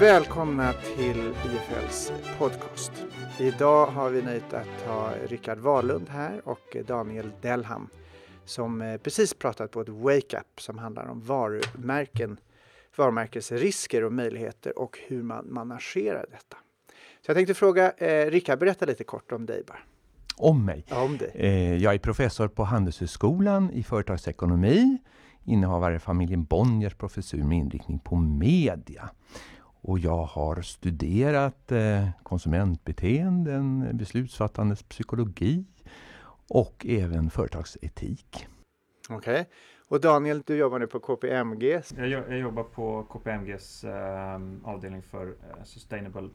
Välkomna till IFLs podcast. Idag har vi nöjt att ha Rickard Wahlund här och Daniel Delham som eh, precis pratat på ett Wake Up som handlar om varumärken, varumärkesrisker och möjligheter och hur man managerar detta. Så jag tänkte fråga eh, Rickard, berätta lite kort om dig bara. Om mig? Ja, om dig. Eh, jag är professor på Handelshögskolan i företagsekonomi, innehavare av familjen Bonniers professur med inriktning på media. Och jag har studerat eh, konsumentbeteenden, beslutsfattandets psykologi och även företagsetik. Okej. Okay. Och Daniel, du jobbar nu på KPMG. Jag, jag jobbar på KPMGs eh, avdelning för eh, Sustainable,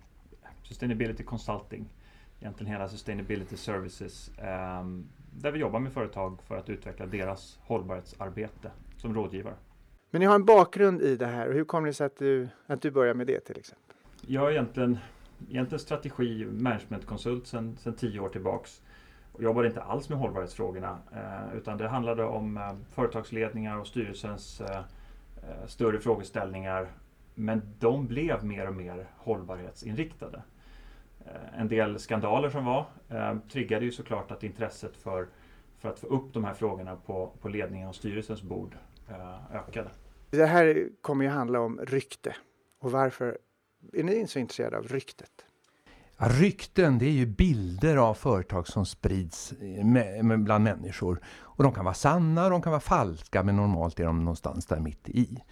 Sustainability Consulting. Egentligen hela Sustainability Services. Eh, där vi jobbar med företag för att utveckla deras hållbarhetsarbete som rådgivare. Men ni har en bakgrund i det här. Hur kommer det sig att du, att du började med det till exempel? Jag är egentligen, egentligen strategi managementkonsult sedan tio år tillbaks. Och jobbade inte alls med hållbarhetsfrågorna eh, utan det handlade om eh, företagsledningar och styrelsens eh, eh, större frågeställningar. Men de blev mer och mer hållbarhetsinriktade. Eh, en del skandaler som var eh, triggade ju såklart att intresset för, för att få upp de här frågorna på, på ledningen och styrelsens bord eh, ökade. Det här kommer ju handla om rykte. Och varför är ni så intresserade av ryktet? Ja, rykten det är ju bilder av företag som sprids med, med, bland människor. Och de kan vara sanna de kan vara falska men normalt är de någonstans där mitt i.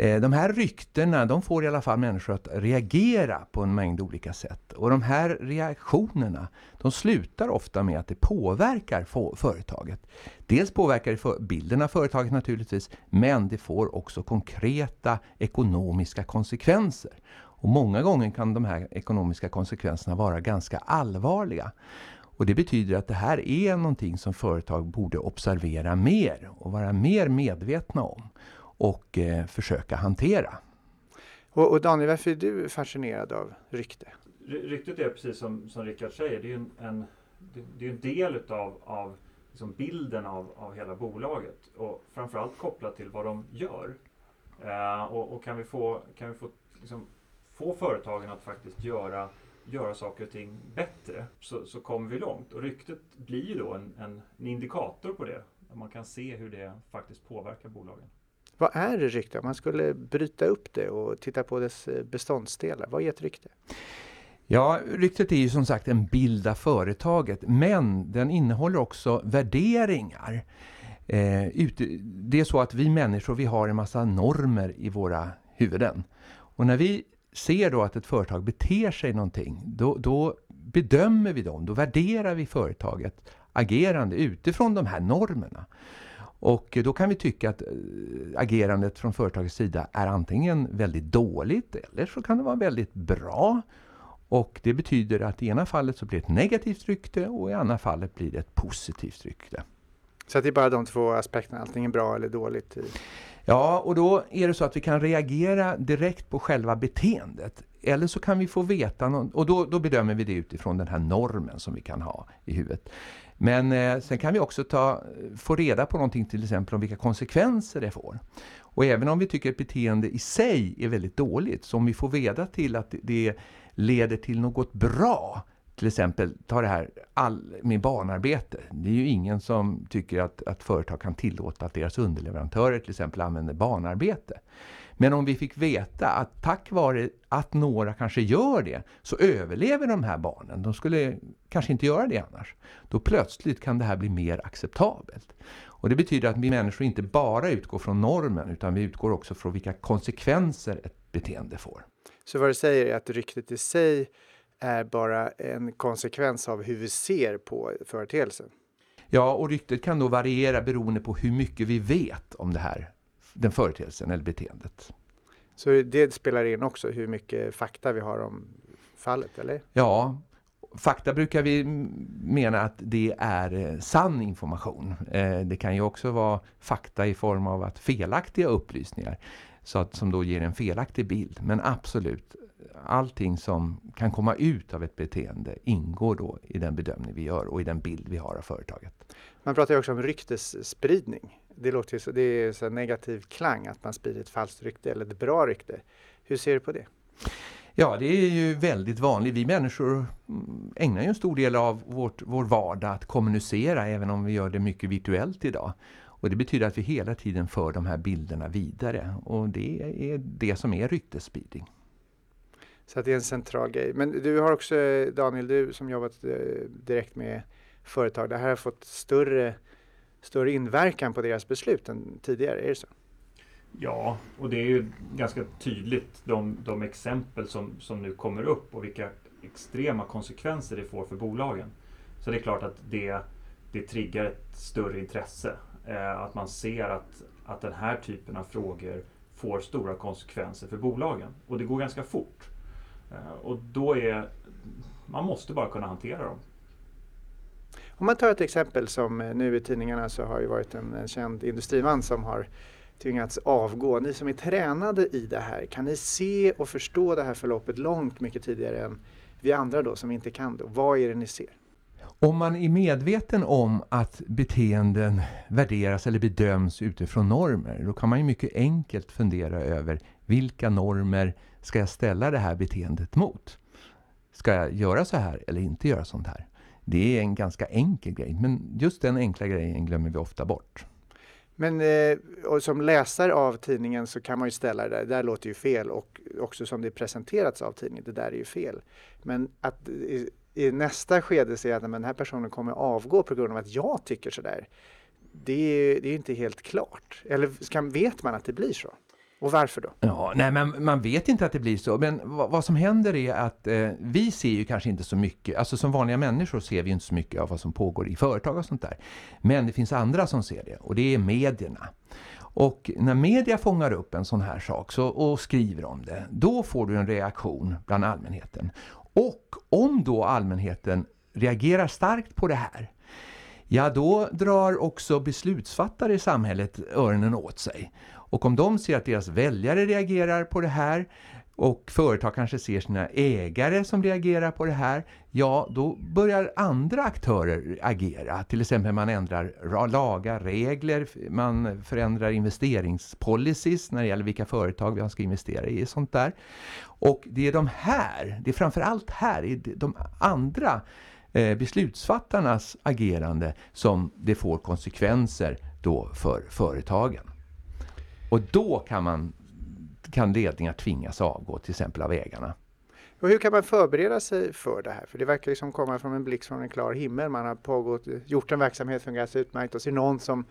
Eh, de här ryktena de får i alla fall människor att reagera på en mängd olika sätt. Och de här reaktionerna de slutar ofta med att det påverkar företaget. Dels påverkar det bilden av företaget naturligtvis men det får också konkreta ekonomiska konsekvenser. Och många gånger kan de här ekonomiska konsekvenserna vara ganska allvarliga. Och det betyder att det här är någonting som företag borde observera mer och vara mer medvetna om och eh, försöka hantera. Och, och, Daniel, varför är du fascinerad av rykte? Ryktet är precis som, som Rickard säger, det är en, en, det är en del utav, av liksom bilden av, av hela bolaget och framförallt kopplat till vad de gör. Eh, och, och, kan vi få, kan vi få, liksom, få företagen att faktiskt göra, göra saker och ting bättre så, så kommer vi långt. Och ryktet blir ju då en, en, en indikator på det. Där man kan se hur det faktiskt påverkar bolagen. Vad är ett rykte? Om man skulle bryta upp det och titta på dess eh, beståndsdelar, vad är ett rykte? Ja, ryktet är ju som sagt en bild av företaget, men den innehåller också värderingar. Eh, det är så att vi människor vi har en massa normer i våra huvuden. Och när vi ser då att ett företag beter sig någonting, då, då bedömer vi dem, då värderar vi företaget agerande utifrån de här normerna. Och då kan vi tycka att eh, agerandet från företagets sida är antingen väldigt dåligt eller så kan det vara väldigt bra. Och det betyder att i ena fallet så blir det ett negativt rykte och i andra fallet blir det ett positivt rykte. Så det är bara de två aspekterna, antingen bra eller dåligt? Ja, och då är det så att vi kan reagera direkt på själva beteendet. Eller så kan vi få veta, någon, och då, då bedömer vi det utifrån den här normen som vi kan ha i huvudet. Men eh, sen kan vi också ta, få reda på någonting till exempel om vilka konsekvenser det får. Och även om vi tycker att beteende i sig är väldigt dåligt, så om vi får veta till att det leder till något bra, till exempel ta det här all, med barnarbete. Det är ju ingen som tycker att, att företag kan tillåta att deras underleverantörer till exempel använder barnarbete. Men om vi fick veta att tack vare att några kanske gör det så överlever de här barnen. De skulle kanske inte göra det annars. Då plötsligt kan det här bli mer acceptabelt. Och det betyder att vi människor inte bara utgår från normen utan vi utgår också från vilka konsekvenser ett beteende får. Så vad du säger är att ryktet i sig är bara en konsekvens av hur vi ser på företeelsen? Ja, och ryktet kan då variera beroende på hur mycket vi vet om det här den företeelsen eller beteendet. Så det spelar in också hur mycket fakta vi har om fallet, eller? Ja, fakta brukar vi mena att det är eh, sann information. Eh, det kan ju också vara fakta i form av att felaktiga upplysningar så att, som då ger en felaktig bild. Men absolut, allting som kan komma ut av ett beteende ingår då i den bedömning vi gör och i den bild vi har av företaget. Man pratar ju också om ryktesspridning det låter ju så, det är så negativ klang att man sprider ett falskt rykte eller ett bra rykte. Hur ser du på det? Ja, det är ju väldigt vanligt. Vi människor mm, ägnar ju en stor del av vårt, vår vardag att kommunicera, även om vi gör det mycket virtuellt idag. Och det betyder att vi hela tiden för de här bilderna vidare. Och det är det som är ryktesspridning. Så det är en central grej. Men du har också, Daniel, du som jobbat eh, direkt med företag, det här har fått större, större inverkan på deras beslut än tidigare, är det så? Ja, och det är ju ganska tydligt de, de exempel som, som nu kommer upp och vilka extrema konsekvenser det får för bolagen. Så det är klart att det, det triggar ett större intresse. Eh, att man ser att, att den här typen av frågor får stora konsekvenser för bolagen. Och det går ganska fort. Eh, och då är man måste bara kunna hantera dem. Om man tar ett exempel som eh, nu i tidningarna så har ju varit en, en känd industriman som har tvingats avgå. Ni som är tränade i det här, kan ni se och förstå det här förloppet långt mycket tidigare än vi andra då som inte kan det? Vad är det ni ser? Om man är medveten om att beteenden värderas eller bedöms utifrån normer, då kan man ju mycket enkelt fundera över vilka normer ska jag ställa det här beteendet mot? Ska jag göra så här eller inte göra sånt här? Det är en ganska enkel grej, men just den enkla grejen glömmer vi ofta bort. Men eh, som läsare av tidningen så kan man ju ställa det där, det där låter ju fel och också som det presenterats av tidningen, det där är ju fel. Men att i, i nästa skede säga att men den här personen kommer avgå på grund av att jag tycker sådär, det är, det är inte helt klart. Eller ska, vet man att det blir så? Och varför då? Ja, nej, men man vet inte att det blir så. Men vad, vad som händer är att eh, vi ser ju kanske inte så mycket, alltså som vanliga människor ser vi inte så mycket av vad som pågår i företag och sånt där. Men det finns andra som ser det och det är medierna. Och när media fångar upp en sån här sak så, och skriver om det, då får du en reaktion bland allmänheten. Och om då allmänheten reagerar starkt på det här, ja då drar också beslutsfattare i samhället öronen åt sig. Och om de ser att deras väljare reagerar på det här och företag kanske ser sina ägare som reagerar på det här, ja då börjar andra aktörer agera. Till exempel man ändrar lagar, regler, man förändrar investeringspolicies när det gäller vilka företag vi ska investera i och sånt där. Och det är de här, det är framförallt här, de andra eh, beslutsfattarnas agerande som det får konsekvenser då för företagen. Och då kan, man, kan ledningar tvingas avgå, till exempel av ägarna. Och hur kan man förbereda sig för det här? För det verkar liksom komma från en blixt från en klar himmel. Man har pågått, gjort en verksamhet, fungerat utmärkt och så är någon som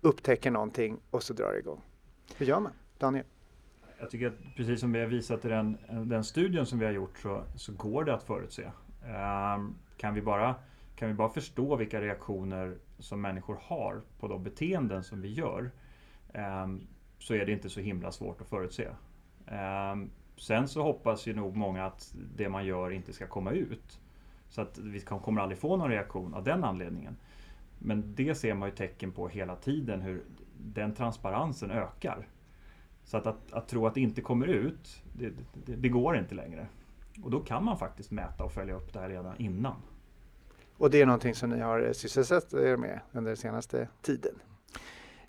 upptäcker någonting och så drar det igång. Hur gör man? Daniel? Jag tycker att precis som vi har visat i den, den studien som vi har gjort så, så går det att förutse. Um, kan, vi bara, kan vi bara förstå vilka reaktioner som människor har på de beteenden som vi gör um, så är det inte så himla svårt att förutse. Ehm, sen så hoppas ju nog många att det man gör inte ska komma ut. Så att vi kommer aldrig få någon reaktion av den anledningen. Men det ser man ju tecken på hela tiden hur den transparensen ökar. Så att, att, att tro att det inte kommer ut, det, det, det, går inte längre. Och då kan man faktiskt mäta och följa upp det här redan innan. Och det är någonting som ni har sysselsatt er med under den senaste tiden?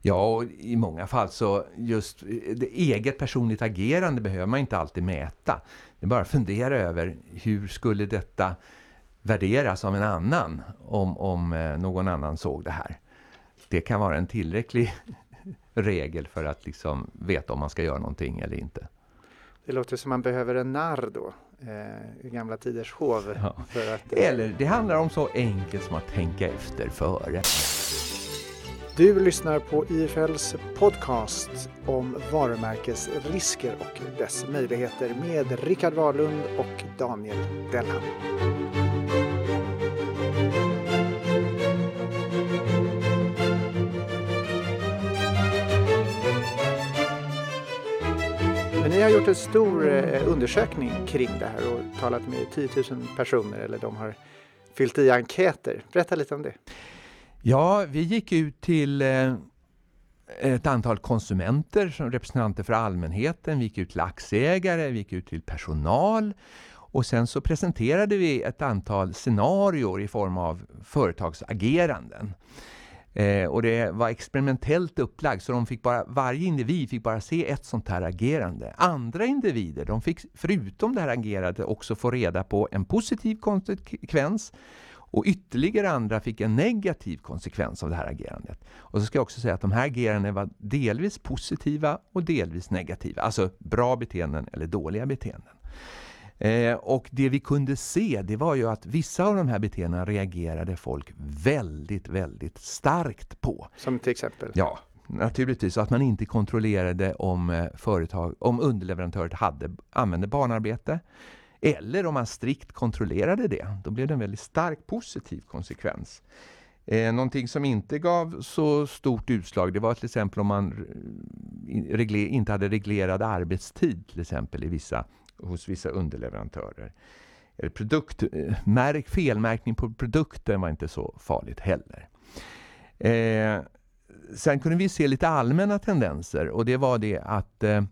Ja, och i många fall så just det eget personligt agerande behöver man inte alltid mäta. Det är bara att fundera över hur skulle detta värderas av en annan om, om eh, någon annan såg det här. Det kan vara en tillräcklig regel för att liksom veta om man ska göra någonting eller inte. Det låter som man behöver en narr då, eh, i gamla tiders hov. Ja. Att, eh... Eller det handlar om så enkelt som att tänka efter före. Du lyssnar på IFLs podcast om varumärkesrisker och dess möjligheter med Rickard Wahlund och Daniel Dellham. Ni har gjort en stor eh, undersökning kring det här och talat med 10 000 personer eller de har fyllt i enkäter. Berätta lite om det. Ja, vi gick ut till eh, ett antal konsumenter som representanter för allmänheten. Vi gick ut till aktieägare, vi gick ut till personal. Och sen så presenterade vi ett antal scenarier i form av företagsageranden. Eh, och det var experimentellt upplagt, så de fick bara, varje individ fick bara se ett sånt här agerande. Andra individer, de fick förutom det här agerandet också få reda på en positiv konsekvens och ytterligare andra fick en negativ konsekvens av det här agerandet. Och så ska jag också säga att de här agerandena var delvis positiva och delvis negativa. Alltså bra beteenden eller dåliga beteenden. Eh, och det vi kunde se, det var ju att vissa av de här beteendena reagerade folk väldigt, väldigt starkt på. Som till exempel? Ja, naturligtvis. Att man inte kontrollerade om, eh, företag, om underleverantörer hade, använde barnarbete. Eller om man strikt kontrollerade det. Då blev det en väldigt stark positiv konsekvens. Eh, någonting som inte gav så stort utslag det var till exempel om man eh, inte hade reglerad arbetstid till exempel i vissa hos vissa underleverantörer. Produktmärk, eh, felmärkning på produkten var inte så farligt heller. Eh, sen kunde vi se lite allmänna tendenser och det var det att eh,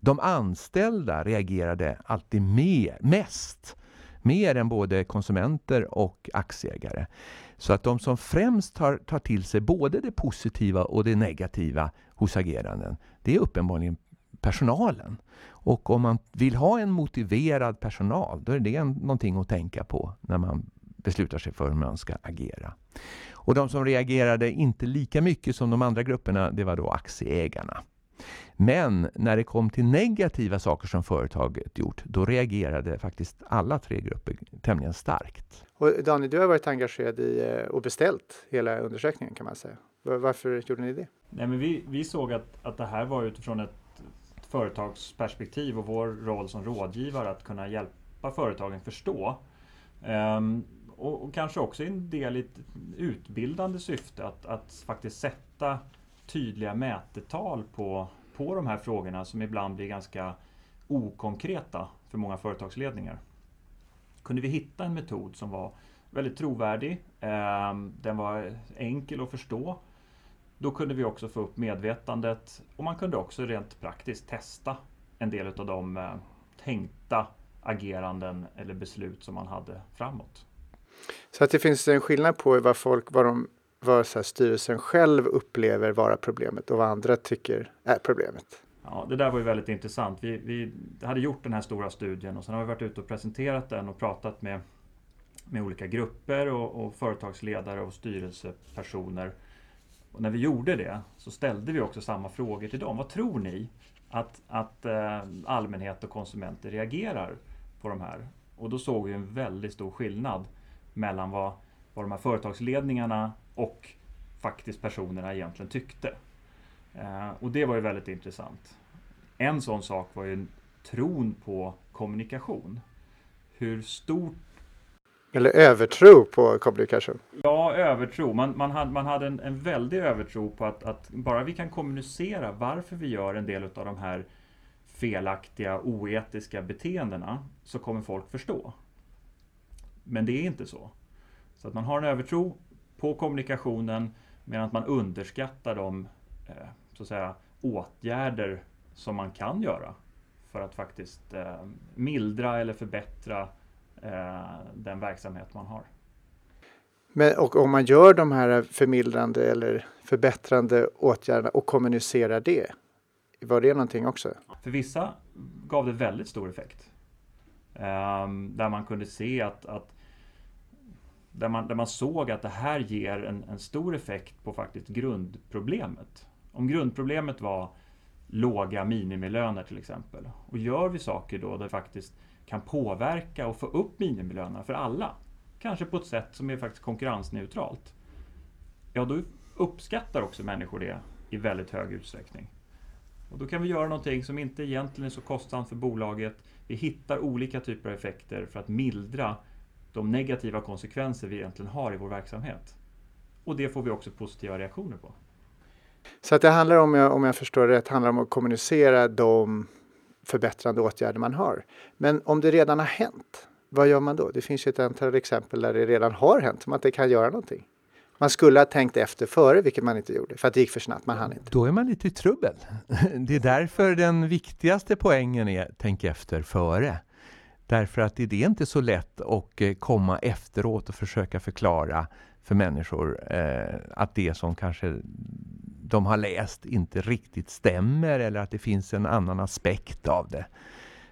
de anställda reagerade alltid mer, mest. Mer än både konsumenter och aktieägare. Så att de som främst tar, tar till sig både det positiva och det negativa hos ageranden, det är uppenbarligen personalen. Och om man vill ha en motiverad personal, då är det någonting att tänka på när man beslutar sig för hur man ska agera. Och de som reagerade inte lika mycket som de andra grupperna, det var då aktieägarna. Men när det kom till negativa saker som företaget gjort, då reagerade faktiskt alla tre grupper tämligen starkt. Och Daniel, du har varit engagerad i eh, och beställt hela undersökningen kan man säga. Varför gjorde ni det? Nej, men vi, vi såg att, att det här var utifrån ett företagsperspektiv och vår roll som rådgivare att kunna hjälpa företagen förstå. Um, och, och, kanske också en del i ett utbildande syfte att, att faktiskt sätta tydliga mätetal på, på de här frågorna som ibland blir ganska okonkreta för många företagsledningar. Kunde vi hitta en metod som var väldigt trovärdig, ehm, den var enkel att förstå då kunde vi också få upp medvetandet och man kunde också rent praktiskt testa en del av de eh, tänkta ageranden eller beslut som man hade framåt. Så att det finns en skillnad på vad folk, vad, de, vad så styrelsen själv upplever vara problemet och vad andra tycker är problemet. Ja, det där var ju väldigt intressant. Vi, vi hade gjort den här stora studien och sen har vi varit ute och presenterat den och pratat med, med olika grupper och, och företagsledare och styrelsepersoner och när vi gjorde det så ställde vi också samma frågor till dem. Vad tror ni att, att eh, allmänhet och konsumenter reagerar på de här? Och då såg vi en väldigt stor skillnad mellan vad, vad de här företagsledningarna och faktiskt personerna egentligen tyckte. Eh, och det var ju väldigt intressant. En sån sak var ju tron på kommunikation. Hur stort eller övertro på kommunikation? Ja, övertro. Man, man hade, man hade en, en väldig övertro på att, att bara vi kan kommunicera varför vi gör en del av de här felaktiga, oetiska beteendena så kommer folk förstå. Men det är inte så. Så att man har en övertro på kommunikationen medan man underskattar de eh, så att säga, åtgärder som man kan göra för att faktiskt eh, mildra eller förbättra Eh, den verksamhet man har. Men, och om man gör de här förmildrande eller förbättrande åtgärderna och kommunicerar det, var det någonting också? För vissa gav det väldigt stor effekt. Um, där man kunde se att, att där, man, där man såg att det här ger en, en stor effekt på faktiskt grundproblemet. Om grundproblemet var låga minimilöner till exempel. Och gör vi saker då där faktiskt kan påverka och få upp minimilönerna för alla. Kanske på ett sätt som är faktiskt konkurrensneutralt. Ja, då uppskattar också människor det i väldigt hög utsträckning. Och då kan vi göra någonting som inte egentligen är så kostsamt för bolaget. Vi hittar olika typer av effekter för att mildra de negativa konsekvenser vi egentligen har i vår verksamhet. Och det får vi också positiva reaktioner på. Så att det handlar om, om jag förstår det rätt, handlar om att kommunicera de förbättrande åtgärder man har. Men om det redan har hänt, vad gör man då? Det finns ju ett antal exempel där det redan har hänt, som att det kan göra någonting. Man skulle ha tänkt efter före, vilket man inte gjorde, för att det gick för snabbt, man hann inte. Då är man lite i trubbel. Det är därför den viktigaste poängen är tänk efter före. Därför att det är inte så lätt att eh, komma efteråt och försöka förklara för människor eh, att det som kanske de har läst inte riktigt stämmer eller att det finns en annan aspekt av det.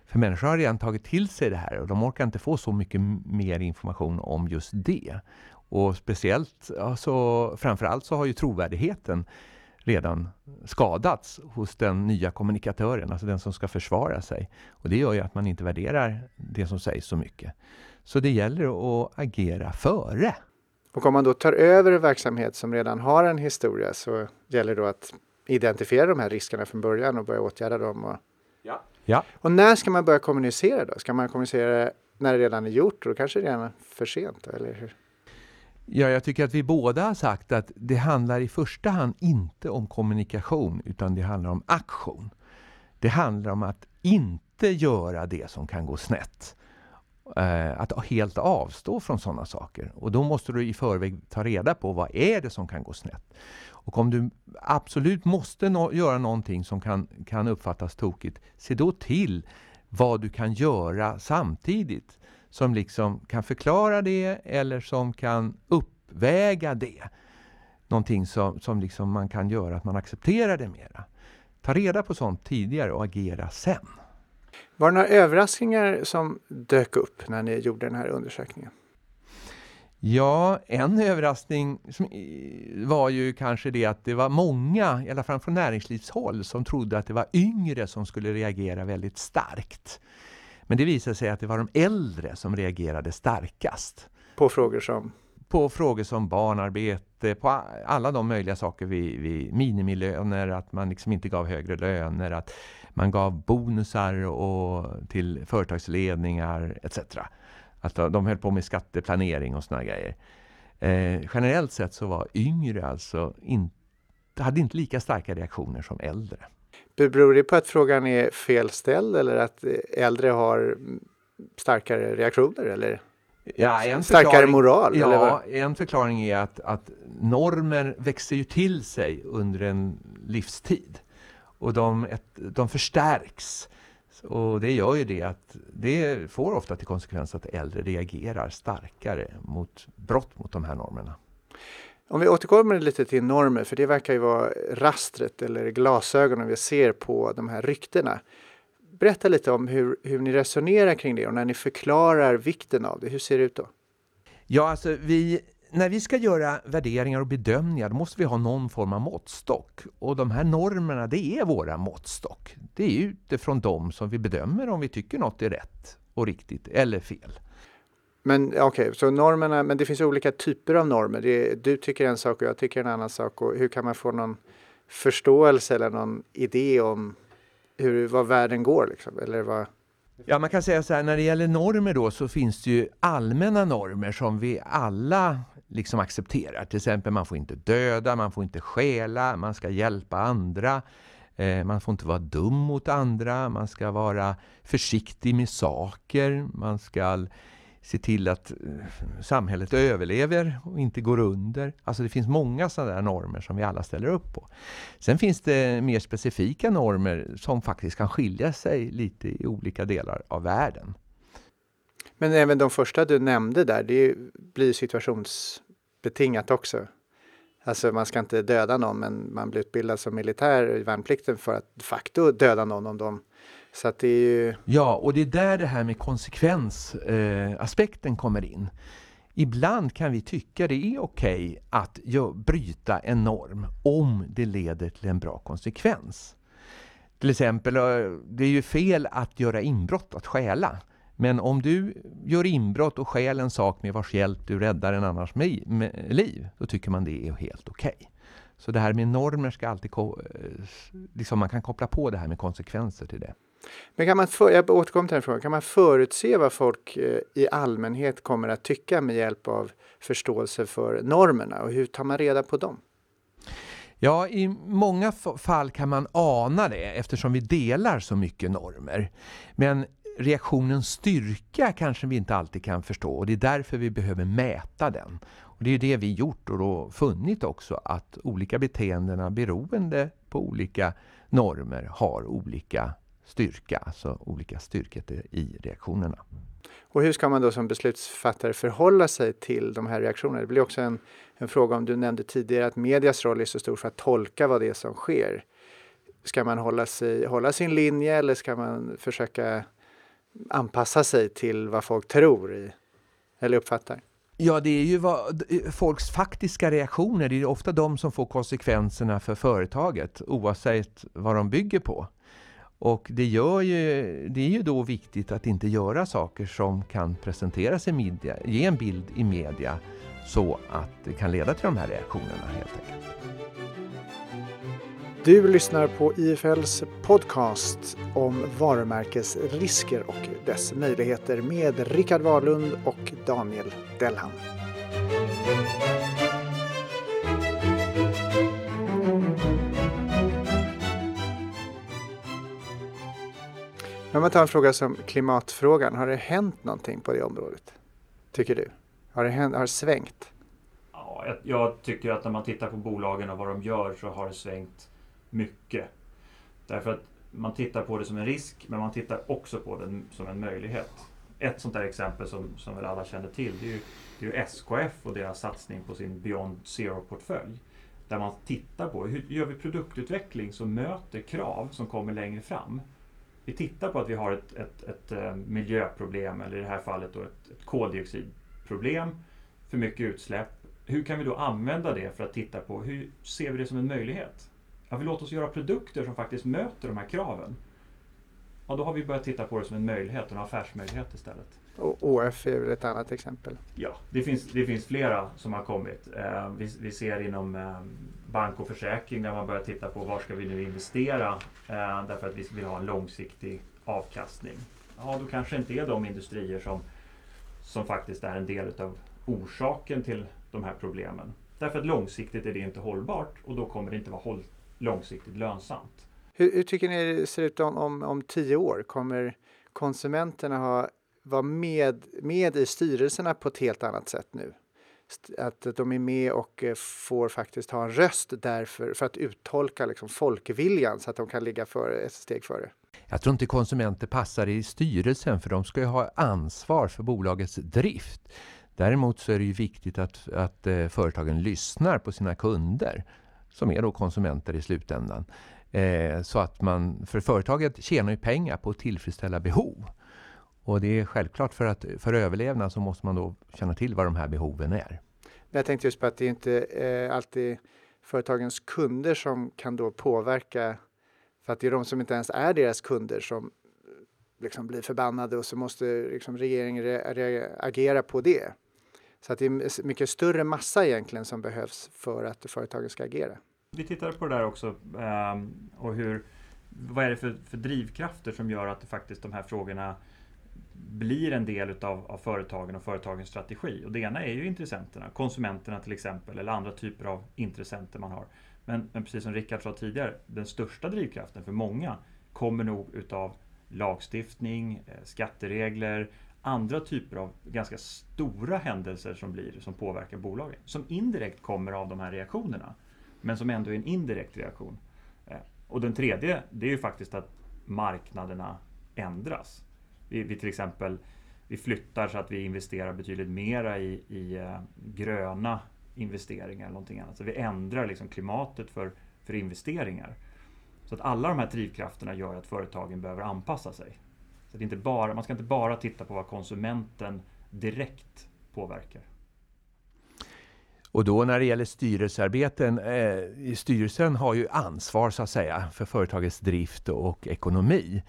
För människor har redan tagit till sig det här och de orkar inte få så mycket mer information om just det. Och speciellt, alltså, framförallt så har ju trovärdigheten redan skadats hos den nya kommunikatören, alltså den som ska försvara sig. Och det gör ju att man inte värderar det som sägs så mycket. Så det gäller att agera före. Och om man då tar över en verksamhet som redan har en historia så gäller det då att identifiera de här riskerna från början och börja åtgärda dem. Och, ja. Ja. och när ska man börja kommunicera då? Ska man kommunicera när det redan är gjort då kanske det redan är för sent? Eller hur? Ja, jag tycker att vi båda har sagt att det handlar i första hand inte om kommunikation utan det handlar om aktion. Det handlar om att inte göra det som kan gå snett. Eh, att helt avstå från sådana saker. Och då måste du i förväg ta reda på vad är det som kan gå snett. Och om du absolut måste no göra någonting som kan, kan uppfattas tokigt, se då till vad du kan göra samtidigt som liksom kan förklara det eller som kan uppväga det. Någonting som, som liksom man kan göra att man accepterar det mera. Ta reda på sånt tidigare och agera sen. Var det några överraskningar som dök upp när ni gjorde den här undersökningen? Ja, en överraskning var ju kanske det att det var många, i alla fall från näringslivshåll, som trodde att det var yngre som skulle reagera väldigt starkt. Men det visade sig att det var de äldre som reagerade starkast. På frågor som? På frågor som barnarbete, på alla de möjliga saker vid, vid minimilöner, att man liksom inte gav högre löner, att man gav bonusar och till företagsledningar etc. Att de höll på med skatteplanering och såna grejer. Eh, generellt sett så var yngre alltså inte, hade inte lika starka reaktioner som äldre. Beror det på att frågan är felställd eller att äldre har starkare reaktioner? Eller? Ja, en starkare moral? Ja, en förklaring är att, att normer växer ju till sig under en livstid. Och de, de förstärks. Och det gör ju det att det får ofta till konsekvens att äldre reagerar starkare mot brott mot de här normerna. Om vi återkommer lite till normer, för det verkar ju vara rastret eller glasögonen vi ser på de här ryktena. Berätta lite om hur, hur ni resonerar kring det och när ni förklarar vikten av det. Hur ser det ut då? Ja, alltså vi, när vi ska göra värderingar och bedömningar då måste vi ha någon form av måttstock. Och de här normerna, det är våra måttstock. Det är utifrån dem som vi bedömer om vi tycker något är rätt och riktigt eller fel. Men okej, okay, så normerna, men det finns olika typer av normer. Det, du tycker en sak och jag tycker en annan sak. Och hur kan man få någon förståelse eller någon idé om hur, vad världen går? Liksom, eller vad... Ja, man kan säga så här, när det gäller normer då så finns det ju allmänna normer som vi alla liksom accepterar. Till exempel man får inte döda, man får inte stjäla, man ska hjälpa andra. Eh, man får inte vara dum mot andra, man ska vara försiktig med saker, man ska se till att eh, samhället överlever och inte går under. Alltså det finns många sådana där normer som vi alla ställer upp på. Sen finns det mer specifika normer som faktiskt kan skilja sig lite i olika delar av världen. Men även de första du nämnde där, det blir situationsbetingat också. Alltså man ska inte döda någon men man blir utbildad som militär i värnplikten för att de facto döda någon om de så att det är ju... Ja, och det är där det här med konsekvensaspekten eh, kommer in. Ibland kan vi tycka det är okej okay att bryta en norm om det leder till en bra konsekvens. Till exempel, eh, det är ju fel att göra inbrott, att stjäla. Men om du gör inbrott och stjäl en sak med vars hjälp du räddar en annars liv, då tycker man det är helt okej. Okay. Så det här med normer ska alltid, eh, liksom man kan koppla på det här med konsekvenser till det. Men kan man, för, jag återkommer till den frågan, kan man förutse vad folk eh, i allmänhet kommer att tycka med hjälp av förståelse för normerna och hur tar man reda på dem? Ja, i många fall kan man ana det eftersom vi delar så mycket normer. Men reaktionens styrka kanske vi inte alltid kan förstå och det är därför vi behöver mäta den. Och det är det vi gjort och då funnit också att olika beteendena beroende på olika normer har olika styrka, alltså olika styrkor i reaktionerna. Och hur ska man då som beslutsfattare förhålla sig till de här reaktionerna? Det blir också en, en fråga om du nämnde tidigare att medias roll är så stor för att tolka vad det är som sker. Ska man hålla, sig, hålla sin linje eller ska man försöka anpassa sig till vad folk tror i, eller uppfattar? Ja, det är ju vad, folks faktiska reaktioner, det är ofta de som får konsekvenserna för företaget oavsett vad de bygger på. Och det, gör ju, det är ju då viktigt att inte göra saker som kan presenteras i media, ge en bild i media så att det kan leda till de här reaktionerna helt enkelt. Du lyssnar på IFLs podcast om varumärkesrisker och dess möjligheter med Rickard Wahlund och Daniel Dellhamn. Om man tar en fråga som klimatfrågan, har det hänt någonting på det området? Tycker du? Har det, hänt, har det svängt? Ja, jag, jag tycker att när man tittar på bolagen och vad de gör så har det svängt mycket. Därför att man tittar på det som en risk, men man tittar också på det som en möjlighet. Ett sånt där exempel som, som väl alla känner till, det är, ju, det är ju SKF och deras satsning på sin Beyond Zero-portfölj. Där man tittar på hur gör vi produktutveckling som möter krav som kommer längre fram. Vi tittar på att vi har ett, ett, ett, ett eh, miljöproblem, eller i det här fallet då ett, ett koldioxidproblem, för mycket utsläpp. Hur kan vi då använda det för att titta på hur ser vi det som en möjlighet? ja, vi låter oss göra produkter som faktiskt möter de här kraven. Ja, då har vi börjat titta på det som en möjlighet, en affärsmöjlighet istället. Och OF är väl ett annat exempel? Ja, det finns, det finns flera som har kommit. Eh, vi, vi, ser inom eh, bank och försäkring där man börjar titta på var ska vi nu investera eh, därför att vi vill ha en långsiktig avkastning. Ja, då kanske inte är de industrier som, som faktiskt är en del av orsaken till de här problemen. Därför att långsiktigt är det inte hållbart och då kommer det inte vara håll, långsiktigt lönsamt. Hur, hur, tycker ni det ser ut om, om, om tio år? Kommer konsumenterna ha, vara med, med i styrelserna på ett helt annat sätt nu? Att de är med och eh, får faktiskt ha en röst därför, för att uttolka liksom folkviljan så att de kan ligga för, ett steg före. Jag tror inte konsumenter passar i styrelsen för de ska ju ha ansvar för bolagets drift. Däremot så är det ju viktigt att, att eh, företagen lyssnar på sina kunder som är då konsumenter i slutändan. Eh, så att man, för företaget tjänar ju pengar på att tillfredsställa behov. Och det är självklart för att för överlevnad så måste man då känna till vad de här behoven är. Jag tänkte just på att det inte är alltid företagens kunder som kan då påverka, för att det är de som inte ens är deras kunder som liksom blir förbannade och så måste liksom regeringen agera på det. Så att det är mycket större massa egentligen som behövs för att företagen ska agera. Vi tittar på det där också ehm, och hur, vad är det för, för drivkrafter som gör att det faktiskt de här frågorna blir en del utav, av företagen och företagens strategi. Och det ena är ju intressenterna, konsumenterna till exempel, eller andra typer av intressenter man har. Men, men precis som Rickard sa tidigare, den största drivkraften för många kommer nog utav lagstiftning, eh, skatteregler, andra typer av ganska stora händelser som blir som påverkar bolagen. Som indirekt kommer av de här reaktionerna. Men som ändå är en indirekt reaktion. Eh, och den tredje, det är ju faktiskt att marknaderna ändras. Vi, vi till exempel vi flyttar så att vi investerar betydligt mera i, i eh, gröna investeringar eller någonting annat. Så vi ändrar liksom klimatet för, för investeringar. Så att alla de här drivkrafterna gör att företagen behöver anpassa sig. Så det inte bara, man ska inte bara titta på vad konsumenten direkt påverkar. Och då när det gäller styrelsearbeten, eh, styrelsen har ju ansvar så att säga för företagets drift och ekonomi.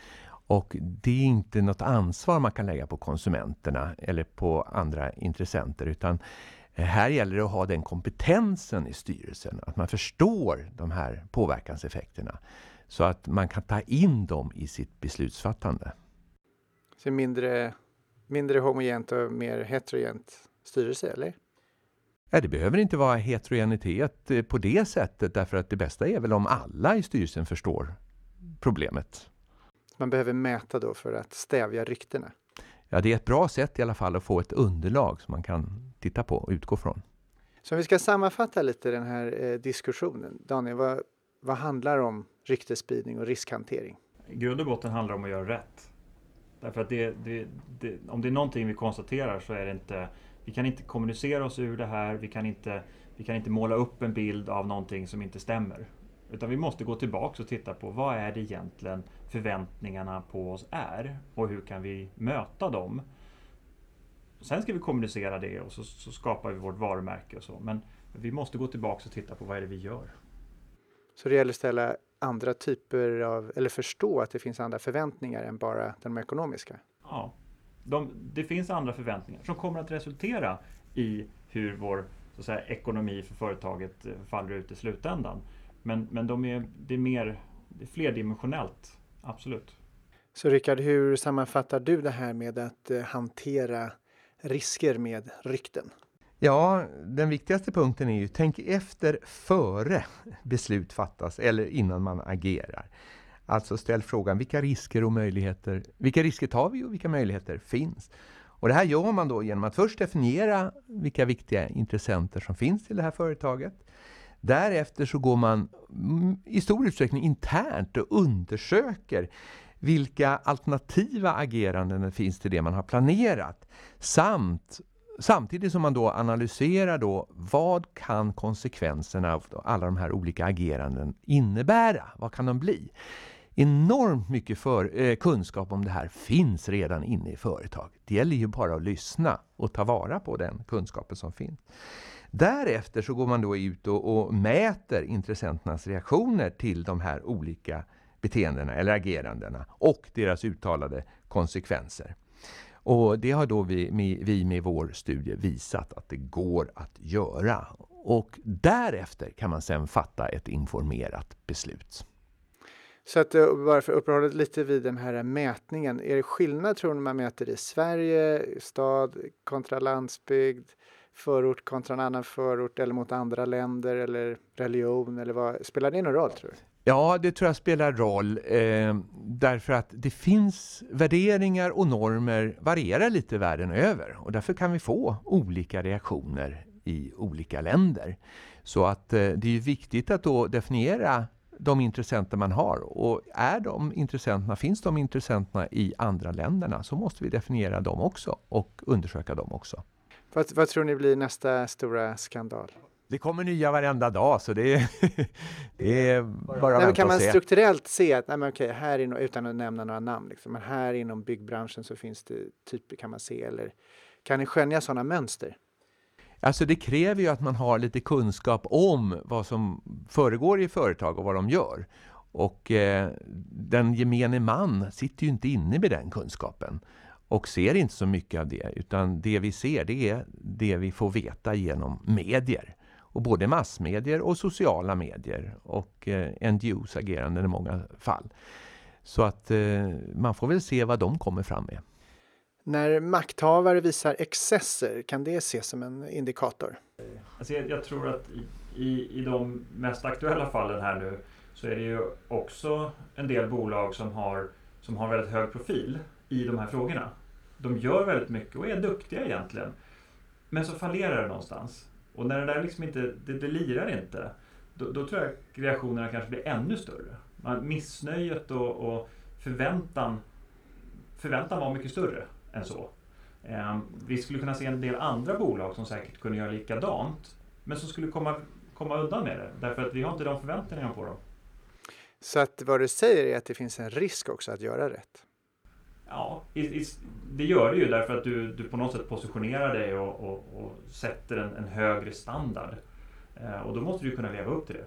Och det är inte något ansvar man kan lägga på konsumenterna eller på andra intressenter utan här gäller det att ha den kompetensen i styrelsen, att man förstår de här påverkanseffekterna så att man kan ta in dem i sitt beslutsfattande. Så mindre, mindre homogent och mer heterogent styrelse, eller? Ja, det behöver inte vara heterogenitet eh, på det sättet därför att det bästa är väl om alla i styrelsen förstår problemet. Man behöver mäta då för att stävja ryktena? Ja, det är ett bra sätt i alla fall att få ett underlag som man kan titta på och utgå från. Så om vi ska sammanfatta lite den här eh, diskussionen. Daniel, vad, vad handlar om ryktesspridning och riskhantering? I grund och botten handlar det om att göra rätt. Därför att det, det, det, om det är någonting vi konstaterar så är det inte Vi kan inte kommunicera oss ur det här. Vi kan inte, vi kan inte måla upp en bild av någonting som inte stämmer. Utan vi måste gå tillbaka och titta på vad är det egentligen förväntningarna på oss är och hur kan vi möta dem. Sen ska vi kommunicera det och så, så skapar vi vårt varumärke och så. Men vi måste gå tillbaka och titta på vad är det vi gör. Så det gäller att ställa andra typer av, eller förstå att det finns andra förväntningar än bara de ekonomiska? Ja, de, det finns andra förväntningar som kommer att resultera i hur vår så att säga, ekonomi för företaget eh, faller ut i slutändan. Men, men de är, det är mer det är flerdimensionellt, absolut. Så Rickard, hur sammanfattar du det här med att eh, hantera risker med rykten? Ja, den viktigaste punkten är ju tänk efter före beslut fattas eller innan man agerar. Alltså ställ frågan vilka risker och möjligheter, vilka risker tar vi och vilka möjligheter finns? Och det här gör man då genom att först definiera vilka viktiga intressenter som finns i det här företaget. Därefter så går man mm, i stor utsträckning internt och undersöker vilka alternativa ageranden det finns till det man har planerat. Samt Samtidigt som man då analyserar då vad kan konsekvenserna av alla de här olika ageranden innebära? Vad kan de bli? Enormt mycket för, eh, kunskap om det här finns redan inne i företag. Det gäller ju bara att lyssna och ta vara på den kunskapen som finns. Därefter så går man då ut och, och mäter intressenternas reaktioner till de här olika beteendena eller agerandena och deras uttalade konsekvenser. Och det har då vi med, vi med vår studie visat att det går att göra. Och därefter kan man sedan fatta ett informerat beslut. Så att eh, bara för att uppehålla lite vid den här mätningen. Är det skillnad tror ni man mäter i Sverige, stad kontra landsbygd, förort kontra en annan förort eller mot andra länder eller religion eller vad? Spelar det någon roll tror du? Ja, det tror jag spelar roll eh, därför att det finns värderingar och normer varierar lite världen över och därför kan vi få olika reaktioner i olika länder. Så att eh, det är viktigt att då definiera de intressenter man har och är de intressenterna, finns de intressenterna i andra länderna så måste vi definiera dem också och undersöka dem också. Vad, vad tror ni blir nästa stora skandal? Det kommer nya varenda dag så det är, det är bara att vänta Kan man se. strukturellt se att, nej men okej, här inom, utan att nämna några namn, liksom, men här inom byggbranschen så finns det typer kan man se eller kan ni skönja sådana mönster? Alltså det kräver ju att man har lite kunskap om vad som föregår i företag och vad de gör. Och eh, den gemene man sitter ju inte inne med den kunskapen och ser inte så mycket av det utan det vi ser det är det vi får veta genom medier. Och både massmedier och sociala medier och eh, NGOs agerande i många fall. Så att eh, man får väl se vad de kommer fram med. När makthavare visar excesser, kan det ses som en indikator? Alltså jag, jag tror att i, i, i de mest aktuella fallen här nu så är det ju också en del bolag som har, som har väldigt hög profil i de här frågorna. De gör väldigt mycket och är duktiga egentligen. Men så fallerar det någonstans. Och när det där liksom inte, det, det lirar inte, då, då, tror jag reaktionerna kanske blir ännu större. Man, missnöjet och, och förväntan, förväntan var mycket större än så. Eh, vi skulle kunna se en del andra bolag som säkert kunde göra likadant, men som skulle komma, komma undan med det, därför att vi har inte de förväntningarna på dem. Så att vad du säger är att det finns en risk också att göra rätt? Ja, i, i, det gör det ju därför att du, du på något sätt positionerar dig och, och, och sätter en, en, högre standard. Eh, och då måste du kunna leva upp till det.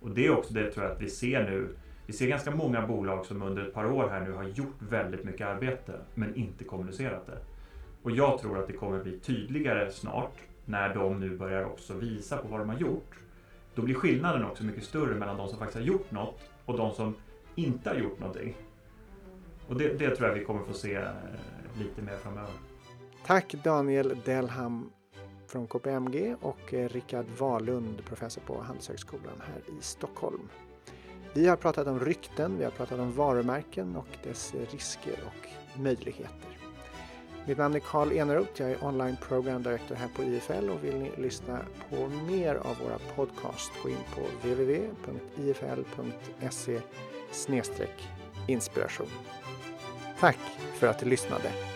Och det är också det tror jag att vi ser nu. Vi ser ganska många bolag som under ett par år här nu har gjort väldigt mycket arbete men inte kommunicerat det. Och jag tror att det kommer bli tydligare snart när de nu börjar också visa på vad de har gjort. Då blir skillnaden också mycket större mellan de som faktiskt har gjort något och de som inte har gjort någonting. Och det, det tror jag vi kommer få se eh, lite mer framöver. Tack Daniel Delham från KPMG och eh, Rickard Wahlund, professor på Handelshögskolan här i Stockholm. Vi har pratat om rykten, vi har pratat om varumärken och dess risker och möjligheter. Mitt namn är Karl Eneroth, jag är online program director här på IFL och vill ni lyssna på mer av våra podcast gå in på www.ifl.se inspiration. Tack för att du lyssnade!